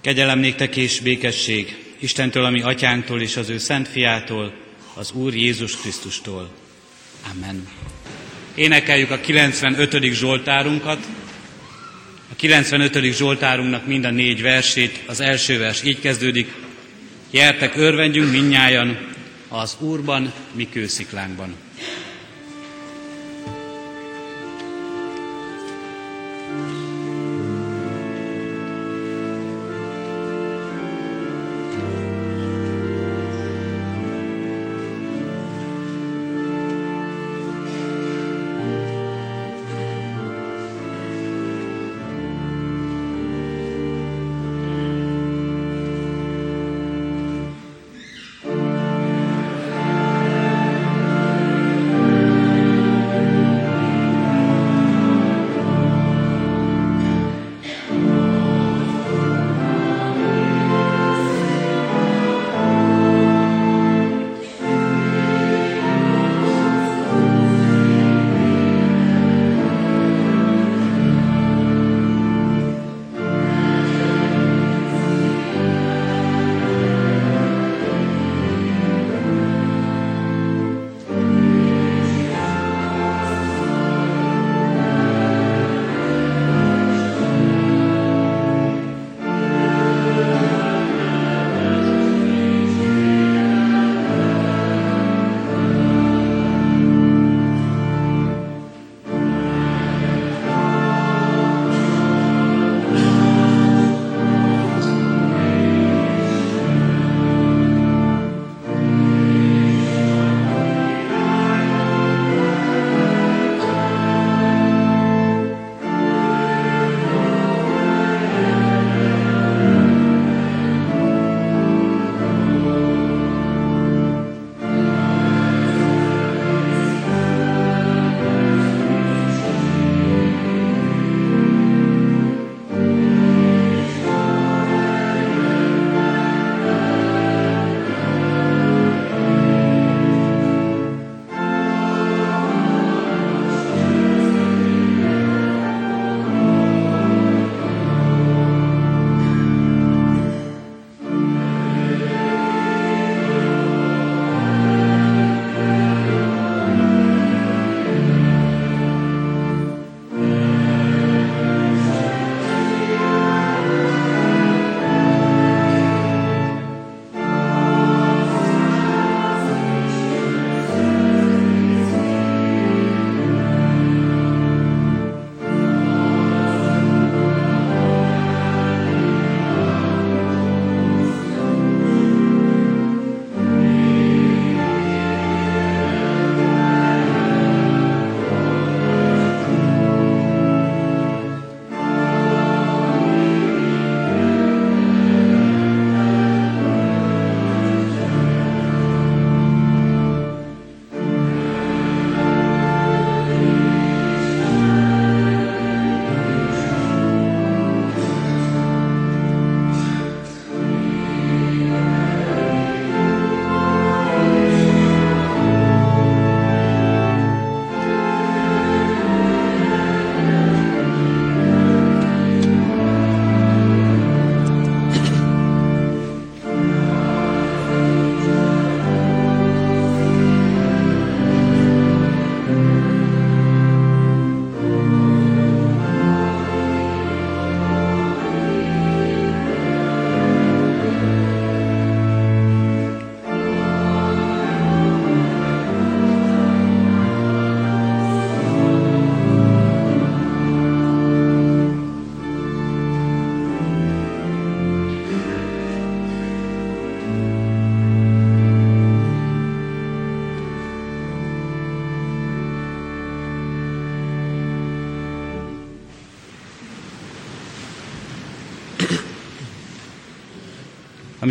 Kegyelem néktek és békesség Istentől, ami atyánktól és az ő szent fiától, az Úr Jézus Krisztustól. Amen. Énekeljük a 95. Zsoltárunkat. A 95. Zsoltárunknak mind a négy versét, az első vers így kezdődik. Jertek, örvendjünk minnyájan az Úrban, mi kősziklánkban.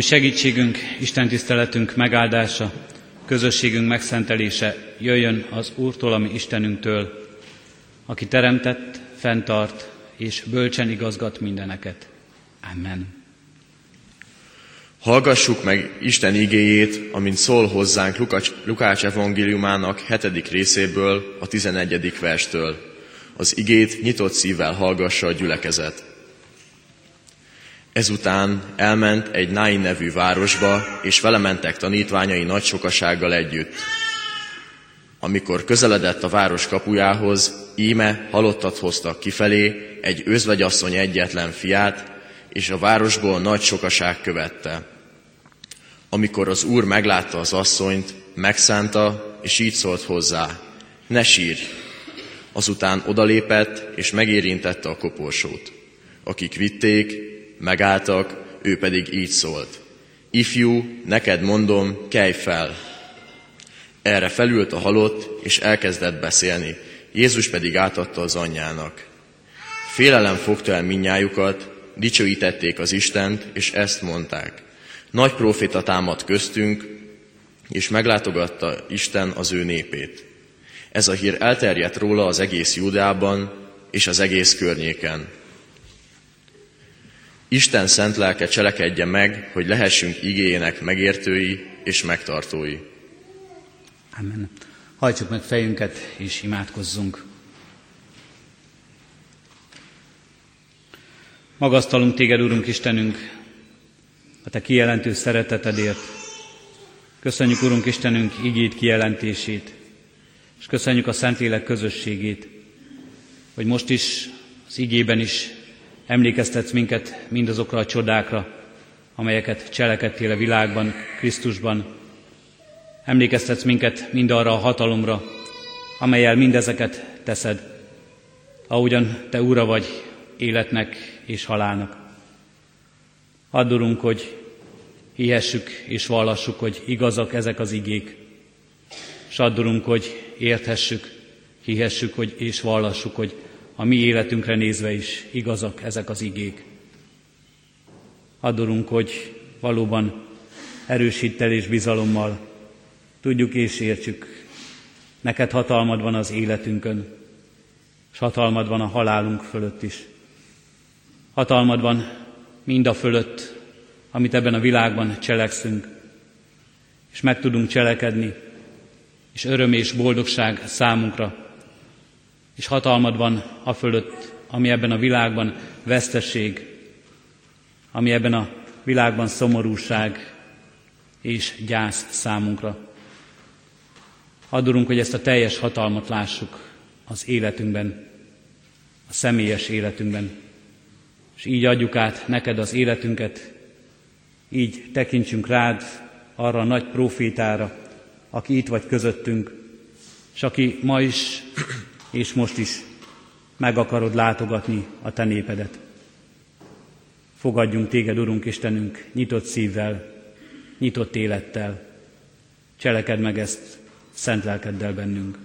Ami segítségünk, Isten tiszteletünk megáldása, közösségünk megszentelése jöjjön az Úrtól, ami Istenünktől, aki teremtett, fenntart és bölcsen igazgat mindeneket. Amen. Hallgassuk meg Isten igéjét, amint szól hozzánk Lukács, Lukács evangéliumának hetedik részéből, a tizenegyedik verstől. Az igét nyitott szívvel hallgassa a gyülekezet. Ezután elment egy Nain nevű városba, és vele mentek tanítványai nagy sokasággal együtt. Amikor közeledett a város kapujához, íme halottat hoztak kifelé, egy özvegyasszony egyetlen fiát, és a városból nagy sokaság követte. Amikor az úr meglátta az asszonyt, megszánta, és így szólt hozzá, ne sírj! Azután odalépett, és megérintette a koporsót. Akik vitték, megálltak, ő pedig így szólt. Ifjú, neked mondom, kelj fel! Erre felült a halott, és elkezdett beszélni. Jézus pedig átadta az anyjának. Félelem fogta el minnyájukat, dicsőítették az Istent, és ezt mondták. Nagy proféta támad köztünk, és meglátogatta Isten az ő népét. Ez a hír elterjedt róla az egész Júdában és az egész környéken. Isten szent lelke cselekedje meg, hogy lehessünk igényének megértői és megtartói. Amen. Hajtsuk meg fejünket és imádkozzunk. Magasztalunk téged, Urunk Istenünk, a te kijelentő szeretetedért. Köszönjük, Urunk Istenünk, igét kijelentését, és köszönjük a Szentlélek közösségét, hogy most is, az igében is emlékeztetsz minket mindazokra a csodákra, amelyeket cselekedtél a világban, Krisztusban. Emlékeztetsz minket mindarra a hatalomra, amelyel mindezeket teszed, ahogyan Te Ura vagy életnek és halálnak. Addurunk, hogy hihessük és vallassuk, hogy igazak ezek az igék, és addurunk, hogy érthessük, hihessük hogy, és vallassuk, hogy a mi életünkre nézve is igazak ezek az igék. Addurunk, hogy valóban erősítel és bizalommal tudjuk és értsük, neked hatalmad van az életünkön, és hatalmad van a halálunk fölött is. Hatalmad van mind a fölött, amit ebben a világban cselekszünk, és meg tudunk cselekedni, és öröm és boldogság számunkra, és hatalmad van a fölött, ami ebben a világban veszteség, ami ebben a világban szomorúság és gyász számunkra. Adurunk, hogy ezt a teljes hatalmat lássuk az életünkben, a személyes életünkben, és így adjuk át neked az életünket, így tekintsünk rád, arra a nagy profétára, aki itt vagy közöttünk, és aki ma is és most is meg akarod látogatni a te népedet. Fogadjunk téged, Urunk Istenünk, nyitott szívvel, nyitott élettel. Cseleked meg ezt szent lelkeddel bennünk.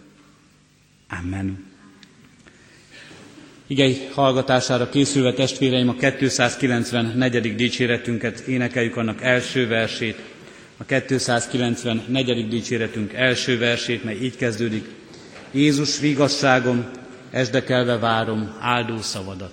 Amen. Igei hallgatására készülve testvéreim a 294. dicséretünket énekeljük annak első versét, a 294. dicséretünk első versét, mely így kezdődik. Jézus vigasságom, esdekelve várom áldó szavadat.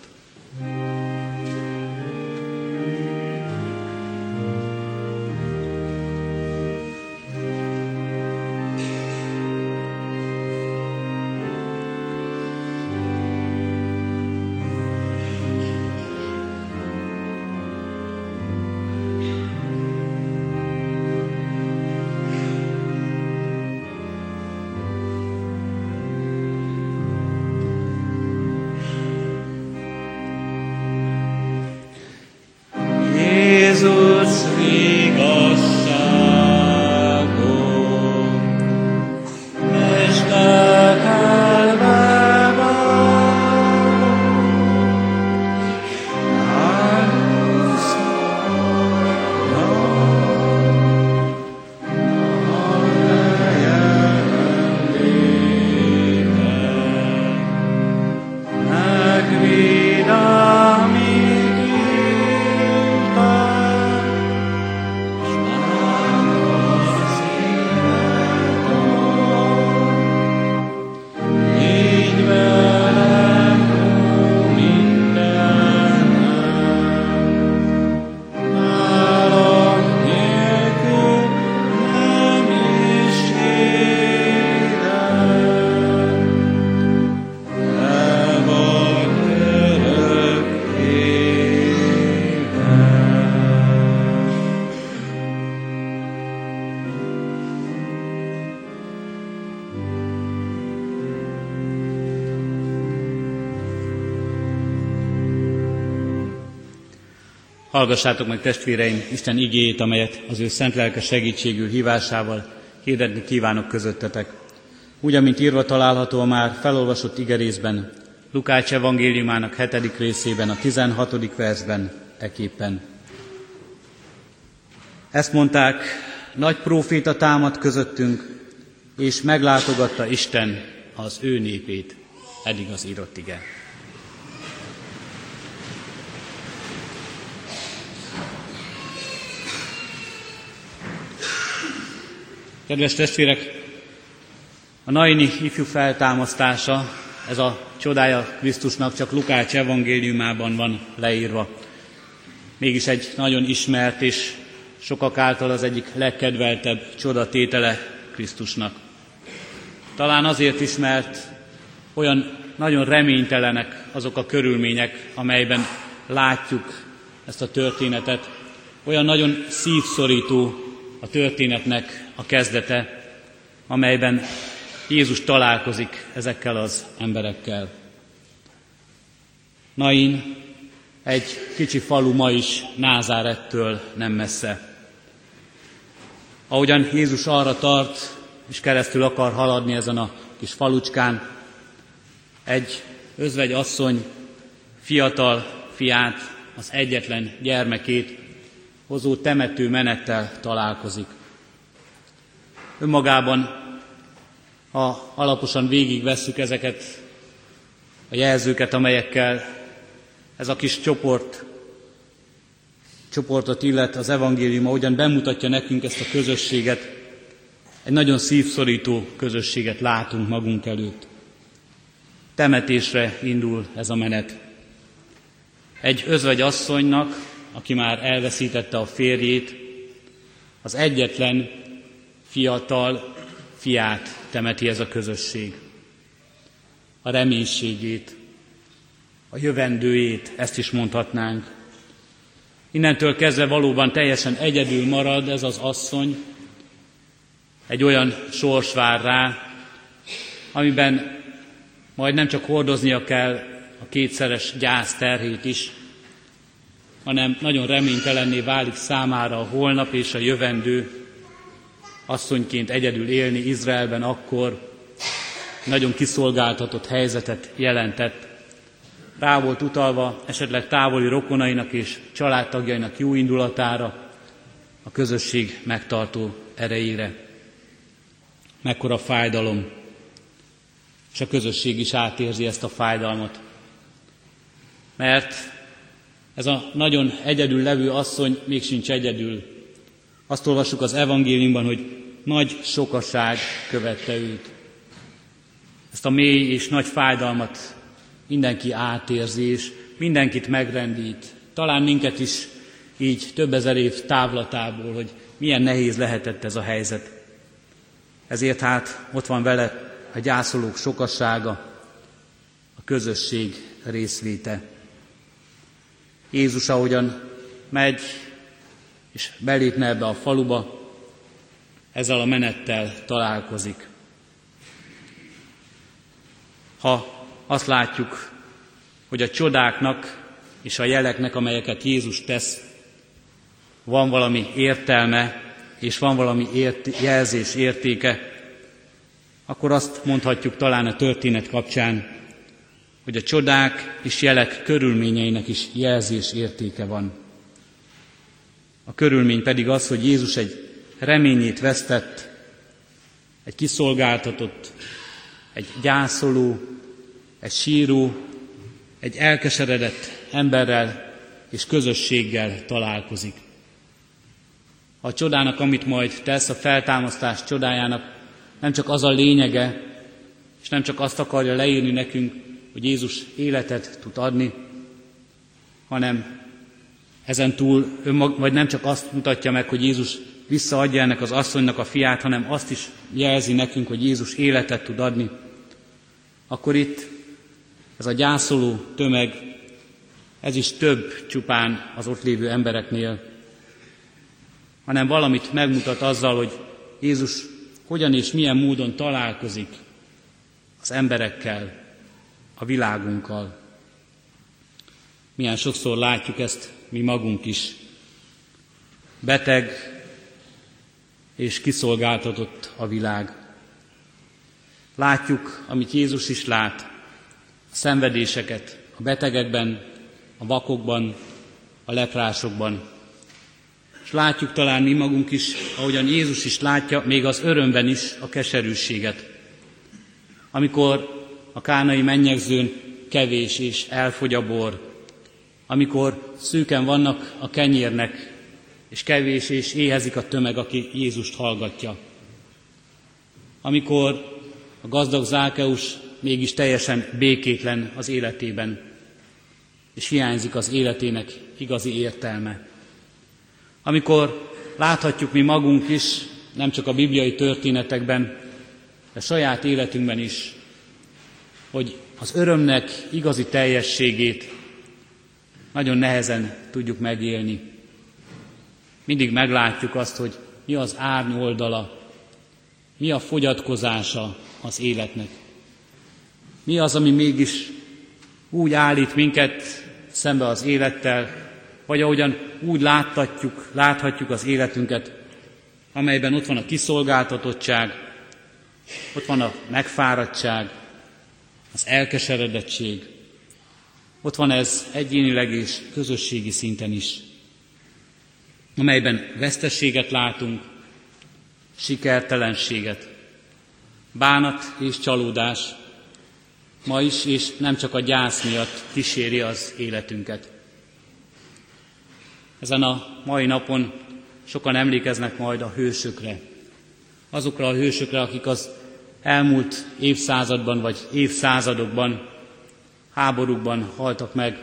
Hallgassátok meg testvéreim Isten igéjét, amelyet az ő szent lelke segítségül hívásával hirdetni kívánok közöttetek. Úgy, amint írva található a már felolvasott igerészben, Lukács evangéliumának hetedik részében, a 16. versben, eképpen. Ezt mondták, nagy próféta támad közöttünk, és meglátogatta Isten az ő népét. Eddig az írott ige. Kedves testvérek, a Naini ifjú feltámasztása, ez a csodája Krisztusnak csak Lukács evangéliumában van leírva. Mégis egy nagyon ismert és sokak által az egyik legkedveltebb csodatétele Krisztusnak. Talán azért is, mert olyan nagyon reménytelenek azok a körülmények, amelyben látjuk ezt a történetet. Olyan nagyon szívszorító a történetnek a kezdete, amelyben Jézus találkozik ezekkel az emberekkel. Nain egy kicsi falu ma is Názárettől nem messze. Ahogyan Jézus arra tart, és keresztül akar haladni ezen a kis falucskán, egy özvegy asszony fiatal fiát, az egyetlen gyermekét hozó temető menettel találkozik. Önmagában, ha alaposan végigvesszük ezeket a jelzőket, amelyekkel ez a kis csoport, csoportot illet az evangélium, ahogyan bemutatja nekünk ezt a közösséget, egy nagyon szívszorító közösséget látunk magunk előtt. Temetésre indul ez a menet. Egy özvegy asszonynak, aki már elveszítette a férjét, az egyetlen fiatal fiát temeti ez a közösség. A reménységét, a jövendőjét, ezt is mondhatnánk. Innentől kezdve valóban teljesen egyedül marad ez az asszony, egy olyan sors vár rá, amiben majd nem csak hordoznia kell a kétszeres gyász terhét is, hanem nagyon reménytelenné válik számára a holnap és a jövendő, asszonyként egyedül élni Izraelben akkor nagyon kiszolgáltatott helyzetet jelentett. Rá volt utalva esetleg távoli rokonainak és családtagjainak jó indulatára, a közösség megtartó erejére. Mekkora fájdalom, és a közösség is átérzi ezt a fájdalmat. Mert ez a nagyon egyedül levő asszony még sincs egyedül. Azt olvassuk az evangéliumban, hogy nagy sokaság követte őt. Ezt a mély és nagy fájdalmat mindenki átérzi, és mindenkit megrendít. Talán minket is így több ezer év távlatából, hogy milyen nehéz lehetett ez a helyzet. Ezért hát ott van vele a gyászolók sokassága, a közösség részvéte. Jézus ahogyan megy és belépne ebbe a faluba, ezzel a menettel találkozik. Ha azt látjuk, hogy a csodáknak és a jeleknek, amelyeket Jézus tesz, van valami értelme, és van valami ért- jelzés értéke, akkor azt mondhatjuk talán a történet kapcsán, hogy a csodák és jelek körülményeinek is jelzés értéke van. A körülmény pedig az, hogy Jézus egy reményét vesztett, egy kiszolgáltatott, egy gyászoló, egy síró, egy elkeseredett emberrel és közösséggel találkozik. A csodának, amit majd tesz, a feltámasztás csodájának nem csak az a lényege, és nem csak azt akarja leírni nekünk, hogy Jézus életet tud adni, hanem ezen túl, vagy nem csak azt mutatja meg, hogy Jézus visszaadja ennek az asszonynak a fiát, hanem azt is jelzi nekünk, hogy Jézus életet tud adni, akkor itt ez a gyászoló tömeg, ez is több csupán az ott lévő embereknél, hanem valamit megmutat azzal, hogy Jézus hogyan és milyen módon találkozik az emberekkel, a világunkkal. Milyen sokszor látjuk ezt mi magunk is. Beteg és kiszolgáltatott a világ. Látjuk, amit Jézus is lát, a szenvedéseket a betegekben, a vakokban, a leprásokban. És látjuk talán mi magunk is, ahogyan Jézus is látja, még az örömben is a keserűséget. Amikor a kánai mennyegzőn kevés és elfogy a bor, amikor szűken vannak a kenyérnek, és kevés és éhezik a tömeg, aki Jézust hallgatja. Amikor a gazdag Zákeus mégis teljesen békétlen az életében, és hiányzik az életének igazi értelme. Amikor láthatjuk mi magunk is, nem csak a bibliai történetekben, de saját életünkben is, hogy az örömnek igazi teljességét nagyon nehezen tudjuk megélni. Mindig meglátjuk azt, hogy mi az árny oldala, mi a fogyatkozása az életnek. Mi az, ami mégis úgy állít minket szembe az élettel, vagy ahogyan úgy láthatjuk, láthatjuk az életünket, amelyben ott van a kiszolgáltatottság, ott van a megfáradtság, az elkeseredettség, ott van ez egyénileg és közösségi szinten is, amelyben vesztességet látunk, sikertelenséget, bánat és csalódás, ma is, és nem csak a gyász miatt kíséri az életünket. Ezen a mai napon sokan emlékeznek majd a hősökre, azokra a hősökre, akik az elmúlt évszázadban vagy évszázadokban háborúkban haltak meg,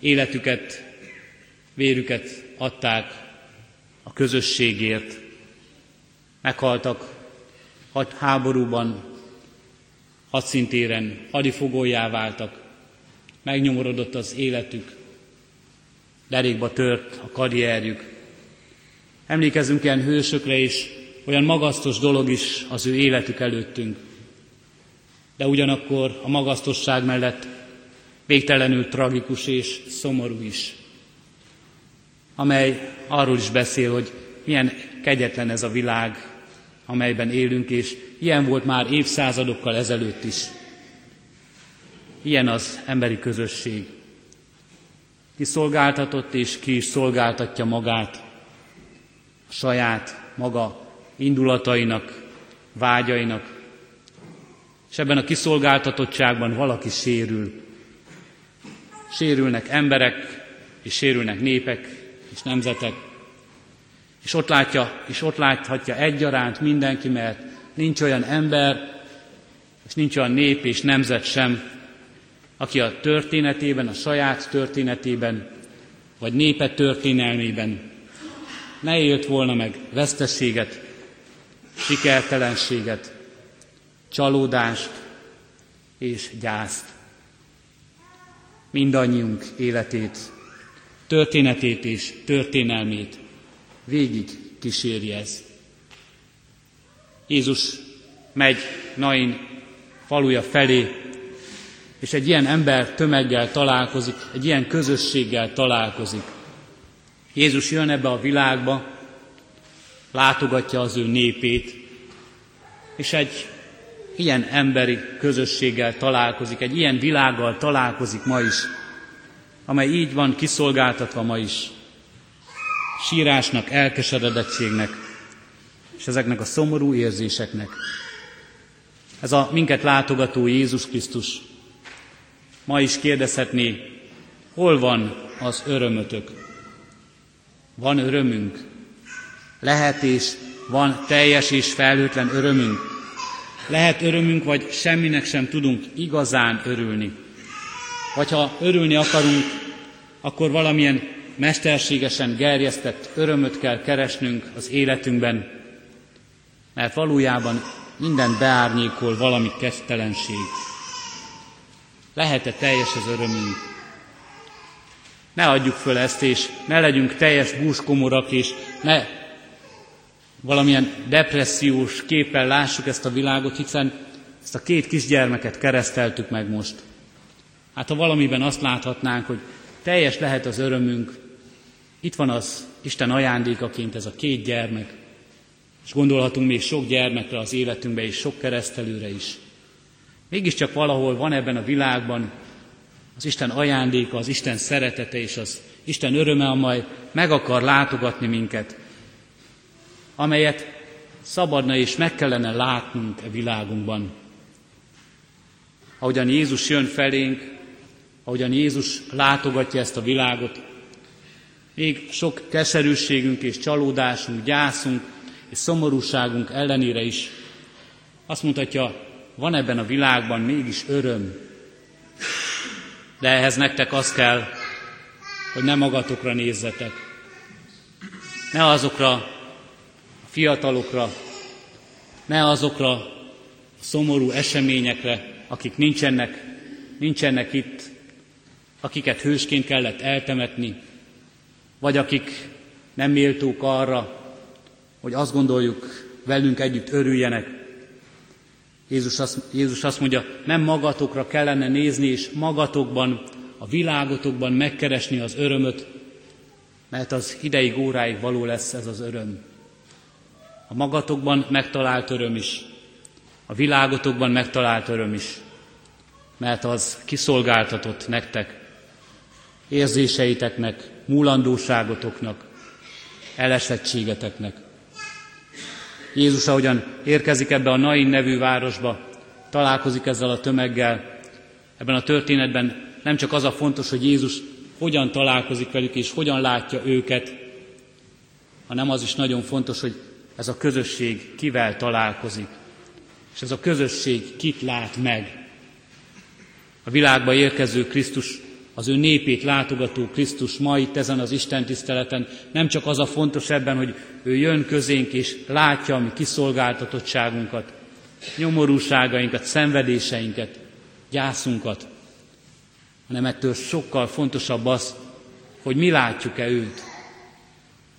életüket, vérüket adták a közösségért, meghaltak hat háborúban, hadszintéren, hadifogójá váltak, megnyomorodott az életük, derékba tört a karrierjük. Emlékezünk ilyen hősökre is, olyan magasztos dolog is az ő életük előttünk de ugyanakkor a magasztosság mellett végtelenül tragikus és szomorú is, amely arról is beszél, hogy milyen kegyetlen ez a világ, amelyben élünk, és ilyen volt már évszázadokkal ezelőtt is. Ilyen az emberi közösség. Ki szolgáltatott és ki is szolgáltatja magát, a saját maga indulatainak, vágyainak, és ebben a kiszolgáltatottságban valaki sérül. Sérülnek emberek, és sérülnek népek és nemzetek. És ott látja, és ott láthatja egyaránt mindenki, mert nincs olyan ember, és nincs olyan nép és nemzet sem, aki a történetében, a saját történetében, vagy népe történelmében ne élt volna meg vesztességet, sikertelenséget, csalódást és gyászt. Mindannyiunk életét, történetét és történelmét végig kíséri ez. Jézus megy Nain faluja felé, és egy ilyen ember tömeggel találkozik, egy ilyen közösséggel találkozik. Jézus jön ebbe a világba, látogatja az ő népét, és egy ilyen emberi közösséggel találkozik, egy ilyen világgal találkozik ma is, amely így van kiszolgáltatva ma is. Sírásnak, elkeseredettségnek, és ezeknek a szomorú érzéseknek. Ez a minket látogató Jézus Krisztus ma is kérdezhetné, hol van az örömötök? Van örömünk? Lehet és van teljes és felhőtlen örömünk? Lehet örömünk, vagy semminek sem tudunk igazán örülni. Vagy ha örülni akarunk, akkor valamilyen mesterségesen gerjesztett örömöt kell keresnünk az életünkben, mert valójában minden beárnyékol valami kezdtelenség. Lehet-e teljes az örömünk? Ne adjuk föl ezt, és ne legyünk teljes búskomorak, és ne valamilyen depressziós képpel lássuk ezt a világot, hiszen ezt a két kisgyermeket kereszteltük meg most. Hát ha valamiben azt láthatnánk, hogy teljes lehet az örömünk. Itt van az Isten ajándékaként ez a két gyermek, és gondolhatunk még sok gyermekre az életünkbe, és sok keresztelőre is. Mégiscsak valahol van ebben a világban az Isten ajándéka, az Isten szeretete és az Isten öröme, amely meg akar látogatni minket, amelyet szabadna és meg kellene látnunk e világunkban. Ahogyan Jézus jön felénk, ahogyan Jézus látogatja ezt a világot, még sok keserűségünk és csalódásunk, gyászunk és szomorúságunk ellenére is azt mutatja, van ebben a világban mégis öröm. De ehhez nektek az kell, hogy ne magatokra nézzetek. Ne azokra fiatalokra, ne azokra a szomorú eseményekre, akik nincsenek, nincsenek itt, akiket hősként kellett eltemetni, vagy akik nem méltók arra, hogy azt gondoljuk, velünk együtt örüljenek. Jézus azt, Jézus azt mondja, nem magatokra kellene nézni, és magatokban, a világotokban megkeresni az örömöt, mert az ideig, óráig való lesz ez az öröm. A magatokban megtalált öröm is, a világotokban megtalált öröm is, mert az kiszolgáltatott nektek, érzéseiteknek, múlandóságotoknak, elesettségeteknek. Jézus, ahogyan érkezik ebbe a Nain nevű városba, találkozik ezzel a tömeggel. Ebben a történetben nem csak az a fontos, hogy Jézus hogyan találkozik velük és hogyan látja őket, hanem az is nagyon fontos, hogy ez a közösség kivel találkozik, és ez a közösség kit lát meg. A világba érkező Krisztus az ő népét látogató Krisztus ma itt ezen az Isten tiszteleten nem csak az a fontos ebben, hogy ő jön közénk és látja a mi kiszolgáltatottságunkat, nyomorúságainkat, szenvedéseinket, gyászunkat, hanem ettől sokkal fontosabb az, hogy mi látjuk-e őt.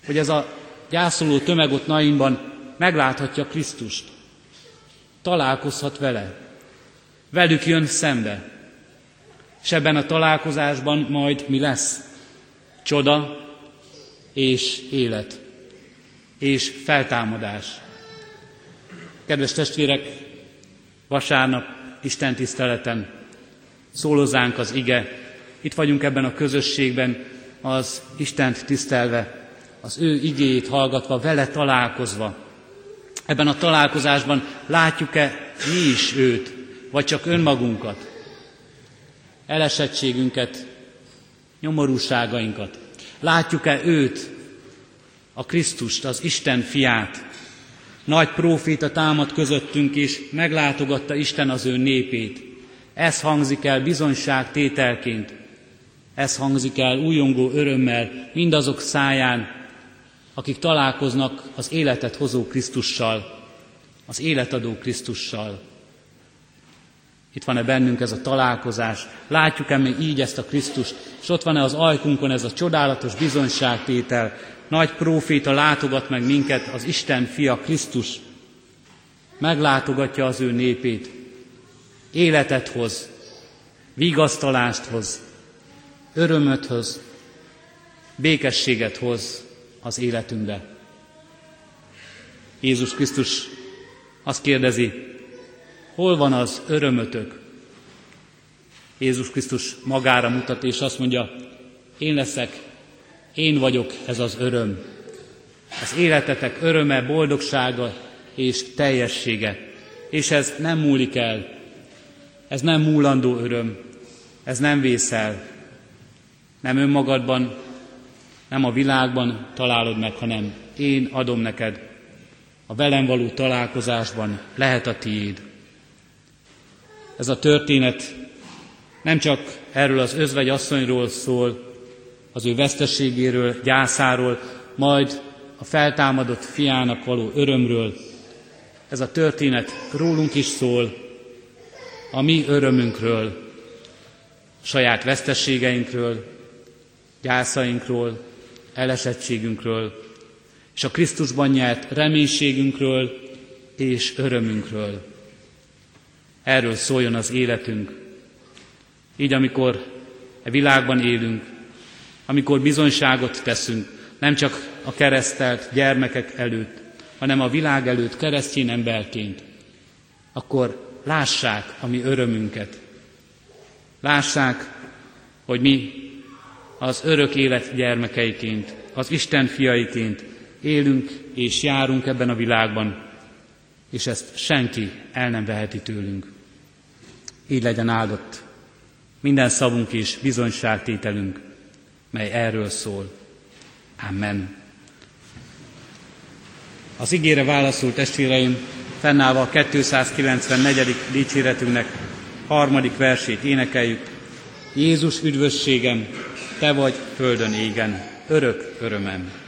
Hogy ez a gyászoló tömeg ott Nainban megláthatja Krisztust, találkozhat vele, velük jön szembe, és ebben a találkozásban majd mi lesz? Csoda és élet és feltámadás. Kedves testvérek, vasárnap Isten tiszteleten szólozánk az ige. Itt vagyunk ebben a közösségben, az Istent tisztelve, az ő igéjét hallgatva, vele találkozva. Ebben a találkozásban látjuk-e mi is őt, vagy csak önmagunkat? elesettségünket, nyomorúságainkat. Látjuk-e őt, a Krisztust, az Isten fiát? Nagy próféta támad közöttünk, és meglátogatta Isten az ő népét. Ez hangzik el bizonyságtételként. Ez hangzik el újongó örömmel mindazok száján, akik találkoznak az életet hozó Krisztussal, az életadó Krisztussal. Itt van-e bennünk ez a találkozás? Látjuk-e mi így ezt a Krisztust? És ott van-e az ajkunkon ez a csodálatos bizonyságtétel? Nagy próféta látogat meg minket, az Isten fia Krisztus. Meglátogatja az ő népét. Életet hoz, vigasztalást hoz, örömöt hoz, békességet hoz az életünkbe. Jézus Krisztus azt kérdezi, Hol van az örömötök? Jézus Krisztus magára mutat, és azt mondja, én leszek, én vagyok ez az öröm. Az életetek öröme, boldogsága és teljessége. És ez nem múlik el. Ez nem múlandó öröm. Ez nem vészel. Nem önmagadban, nem a világban találod meg, hanem én adom neked. A velem való találkozásban lehet a tiéd. Ez a történet nem csak erről az özvegy asszonyról szól, az ő veszteségéről, gyászáról, majd a feltámadott fiának való örömről. Ez a történet rólunk is szól, a mi örömünkről, saját vesztességeinkről, gyászainkról, elesettségünkről, és a Krisztusban nyert reménységünkről és örömünkről. Erről szóljon az életünk. Így, amikor e világban élünk, amikor bizonyságot teszünk, nem csak a keresztelt gyermekek előtt, hanem a világ előtt keresztény emberként, akkor lássák a mi örömünket. Lássák, hogy mi az örök élet gyermekeiként, az Isten fiaiként élünk és járunk ebben a világban, és ezt senki el nem veheti tőlünk. Így legyen áldott minden szavunk és bizonyságtételünk, mely erről szól. Amen. Az ígére válaszult testvéreim, fennállva a 294. dicséretünknek harmadik versét énekeljük. Jézus üdvösségem, Te vagy földön égen, örök örömem.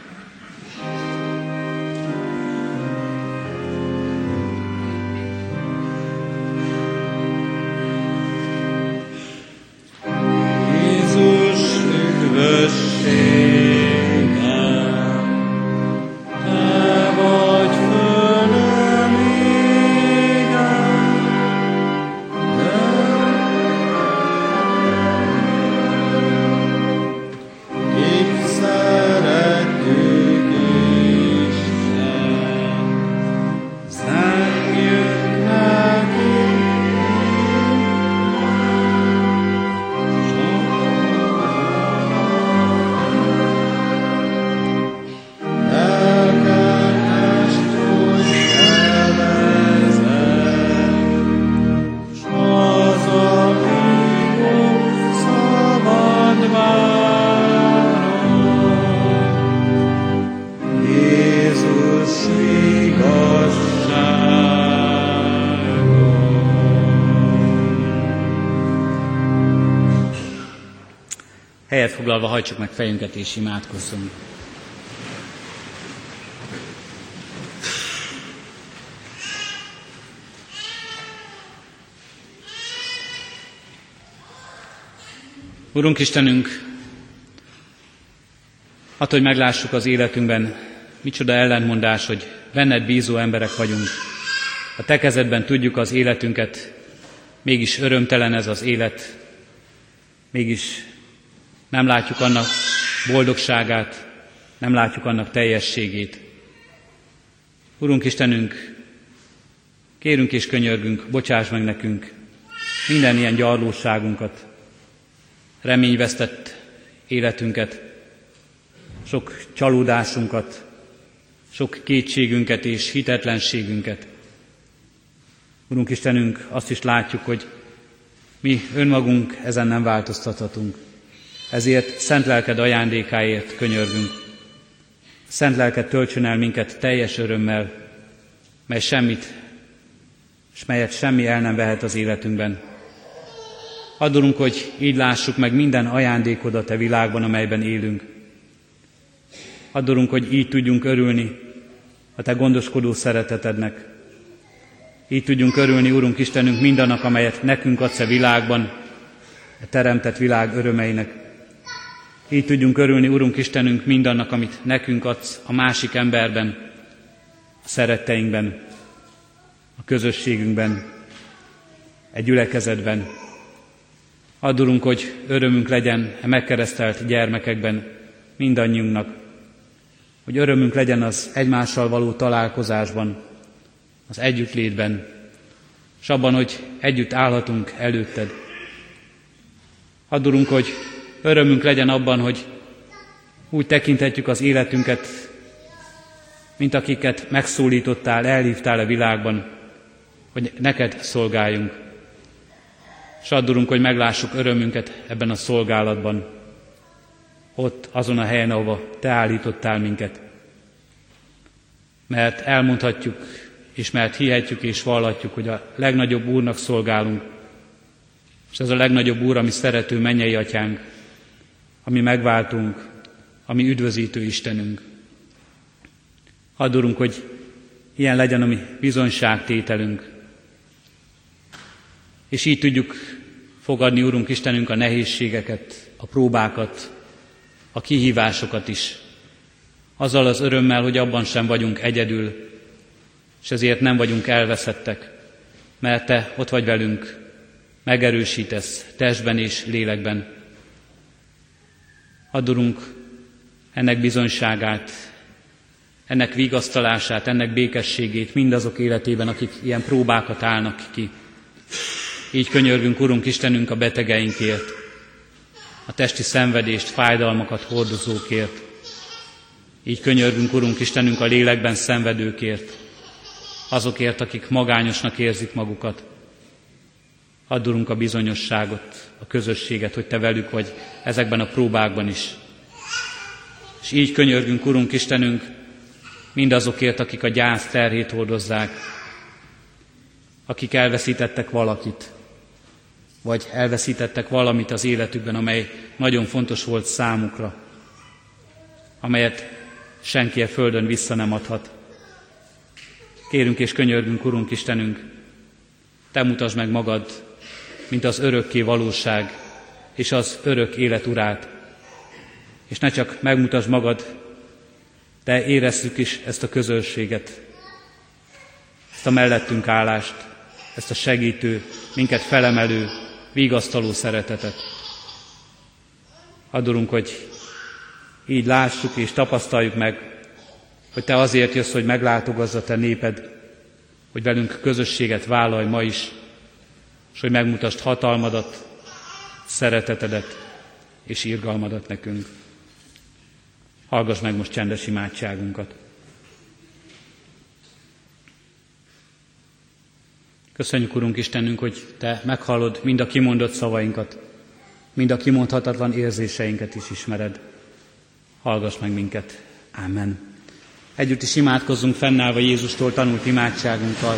Helyet foglalva hajtsuk meg fejünket és imádkozzunk. Urunk Istenünk, attól, hogy meglássuk az életünkben, micsoda ellentmondás, hogy benned bízó emberek vagyunk. A te kezedben tudjuk az életünket, mégis örömtelen ez az élet, mégis nem látjuk annak boldogságát, nem látjuk annak teljességét. Urunk Istenünk, kérünk és könyörgünk, bocsáss meg nekünk minden ilyen gyarlóságunkat, reményvesztett életünket, sok csalódásunkat, sok kétségünket és hitetlenségünket. Urunk Istenünk, azt is látjuk, hogy mi önmagunk ezen nem változtathatunk. Ezért szent lelked ajándékáért könyörgünk. Szent lelked töltsön el minket teljes örömmel, mely semmit, és melyet semmi el nem vehet az életünkben. Adorunk, hogy így lássuk meg minden ajándékod a világban, amelyben élünk. Adorunk, hogy így tudjunk örülni a Te gondoskodó szeretetednek. Így tudjunk örülni, Urunk Istenünk, mindannak, amelyet nekünk adsz a világban, a teremtett világ örömeinek. Így tudjunk örülni, Urunk Istenünk, mindannak, amit nekünk adsz a másik emberben, a szeretteinkben, a közösségünkben, egy gyülekezetben. Addulunk, hogy örömünk legyen a megkeresztelt gyermekekben mindannyiunknak, hogy örömünk legyen az egymással való találkozásban, az együttlétben, és abban, hogy együtt állhatunk előtted. Addulunk, hogy Örömünk legyen abban, hogy úgy tekinthetjük az életünket, mint akiket megszólítottál, elhívtál a világban, hogy neked szolgáljunk. S hogy meglássuk örömünket ebben a szolgálatban, ott azon a helyen, ahova te állítottál minket. Mert elmondhatjuk, és mert hihetjük és vallatjuk, hogy a legnagyobb Úrnak szolgálunk, és ez a legnagyobb Úr, ami szerető mennyei atyánk, ami megváltunk, ami üdvözítő Istenünk. Adorunk, hogy ilyen legyen a mi bizonyságtételünk, és így tudjuk fogadni, Urunk Istenünk, a nehézségeket, a próbákat, a kihívásokat is. Azzal az örömmel, hogy abban sem vagyunk egyedül, és ezért nem vagyunk elveszettek, mert Te ott vagy velünk, megerősítesz testben és lélekben, Adorunk ennek bizonyságát, ennek vigasztalását, ennek békességét mindazok életében, akik ilyen próbákat állnak ki. Így könyörgünk, Urunk Istenünk, a betegeinkért, a testi szenvedést, fájdalmakat hordozókért. Így könyörgünk, Urunk Istenünk, a lélekben szenvedőkért, azokért, akik magányosnak érzik magukat. Addurunk a bizonyosságot, a közösséget, hogy Te velük vagy ezekben a próbákban is. És így könyörgünk, Urunk Istenünk, mindazokért, akik a gyász terhét hordozzák, akik elveszítettek valakit, vagy elveszítettek valamit az életükben, amely nagyon fontos volt számukra, amelyet senki a földön vissza nem adhat. Kérünk és könyörgünk, Urunk Istenünk, Te mutasd meg magad, mint az örökké valóság és az örök élet urát. És ne csak megmutasd magad, de érezzük is ezt a közösséget, ezt a mellettünk állást, ezt a segítő, minket felemelő, vigasztaló szeretetet. Adorunk, hogy így lássuk és tapasztaljuk meg, hogy Te azért jössz, hogy meglátogazza Te néped, hogy velünk közösséget vállalj ma is, és hogy megmutasd hatalmadat, szeretetedet és irgalmadat nekünk. Hallgass meg most csendes imádságunkat. Köszönjük, Urunk Istenünk, hogy Te meghallod mind a kimondott szavainkat, mind a kimondhatatlan érzéseinket is ismered. Hallgass meg minket. Amen. Együtt is imádkozzunk fennállva Jézustól tanult imádságunkkal.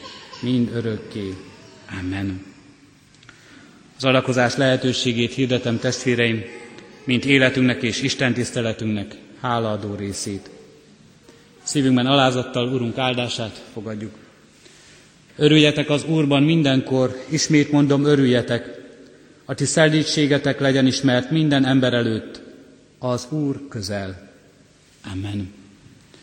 mind örökké. Amen. Az adakozás lehetőségét hirdetem testvéreim, mint életünknek és Isten tiszteletünknek hálaadó részét. Szívünkben alázattal Urunk áldását fogadjuk. Örüljetek az Úrban mindenkor, ismét mondom, örüljetek. A ti szeldítségetek legyen ismert minden ember előtt, az Úr közel. Amen.